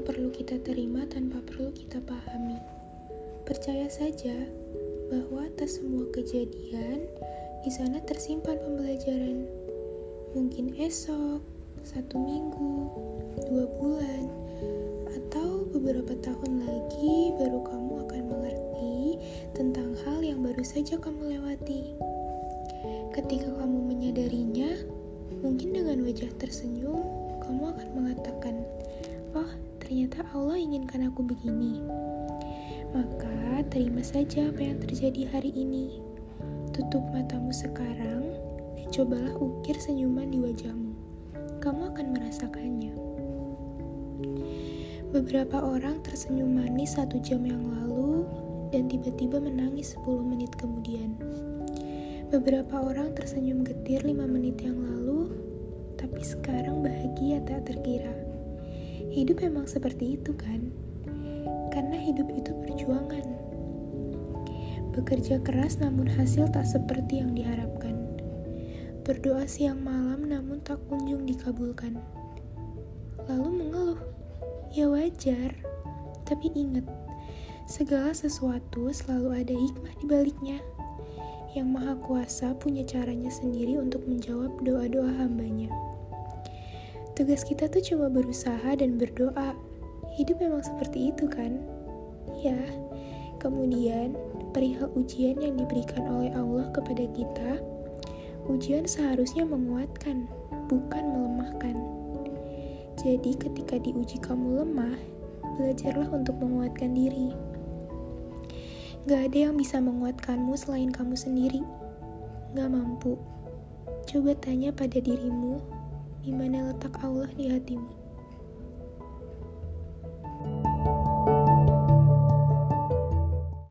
yang perlu kita terima tanpa perlu kita pahami. Percaya saja bahwa atas semua kejadian, di sana tersimpan pembelajaran. Mungkin esok, satu minggu, dua bulan, atau beberapa tahun lagi baru kamu akan mengerti tentang hal yang baru saja kamu lewati. Ketika kamu menyadarinya, mungkin dengan wajah tersenyum, kamu akan mengatakan, "Oh, ternyata Allah inginkan aku begini." Maka terima saja apa yang terjadi hari ini. Tutup matamu sekarang dan cobalah ukir senyuman di wajahmu. Kamu akan merasakannya. Beberapa orang tersenyum manis satu jam yang lalu dan tiba-tiba menangis 10 menit kemudian. Beberapa orang tersenyum getir 5 menit yang lalu, tapi sekarang bahagia tak terkira. Hidup memang seperti itu kan? Karena hidup itu perjuangan. Bekerja keras namun hasil tak seperti yang diharapkan. Berdoa siang malam namun tak kunjung dikabulkan. Lalu mengeluh. Ya wajar, tapi ingat, segala sesuatu selalu ada hikmah di baliknya. Yang Maha Kuasa punya caranya sendiri untuk menjawab doa-doa hambanya. Tugas kita tuh cuma berusaha dan berdoa. Hidup memang seperti itu kan? Ya, kemudian perihal ujian yang diberikan oleh Allah kepada kita, ujian seharusnya menguatkan, bukan melemahkan. Jadi ketika diuji kamu lemah, belajarlah untuk menguatkan diri. Gak ada yang bisa menguatkanmu selain kamu sendiri. Gak mampu. Coba tanya pada dirimu, di mana letak Allah di hatimu.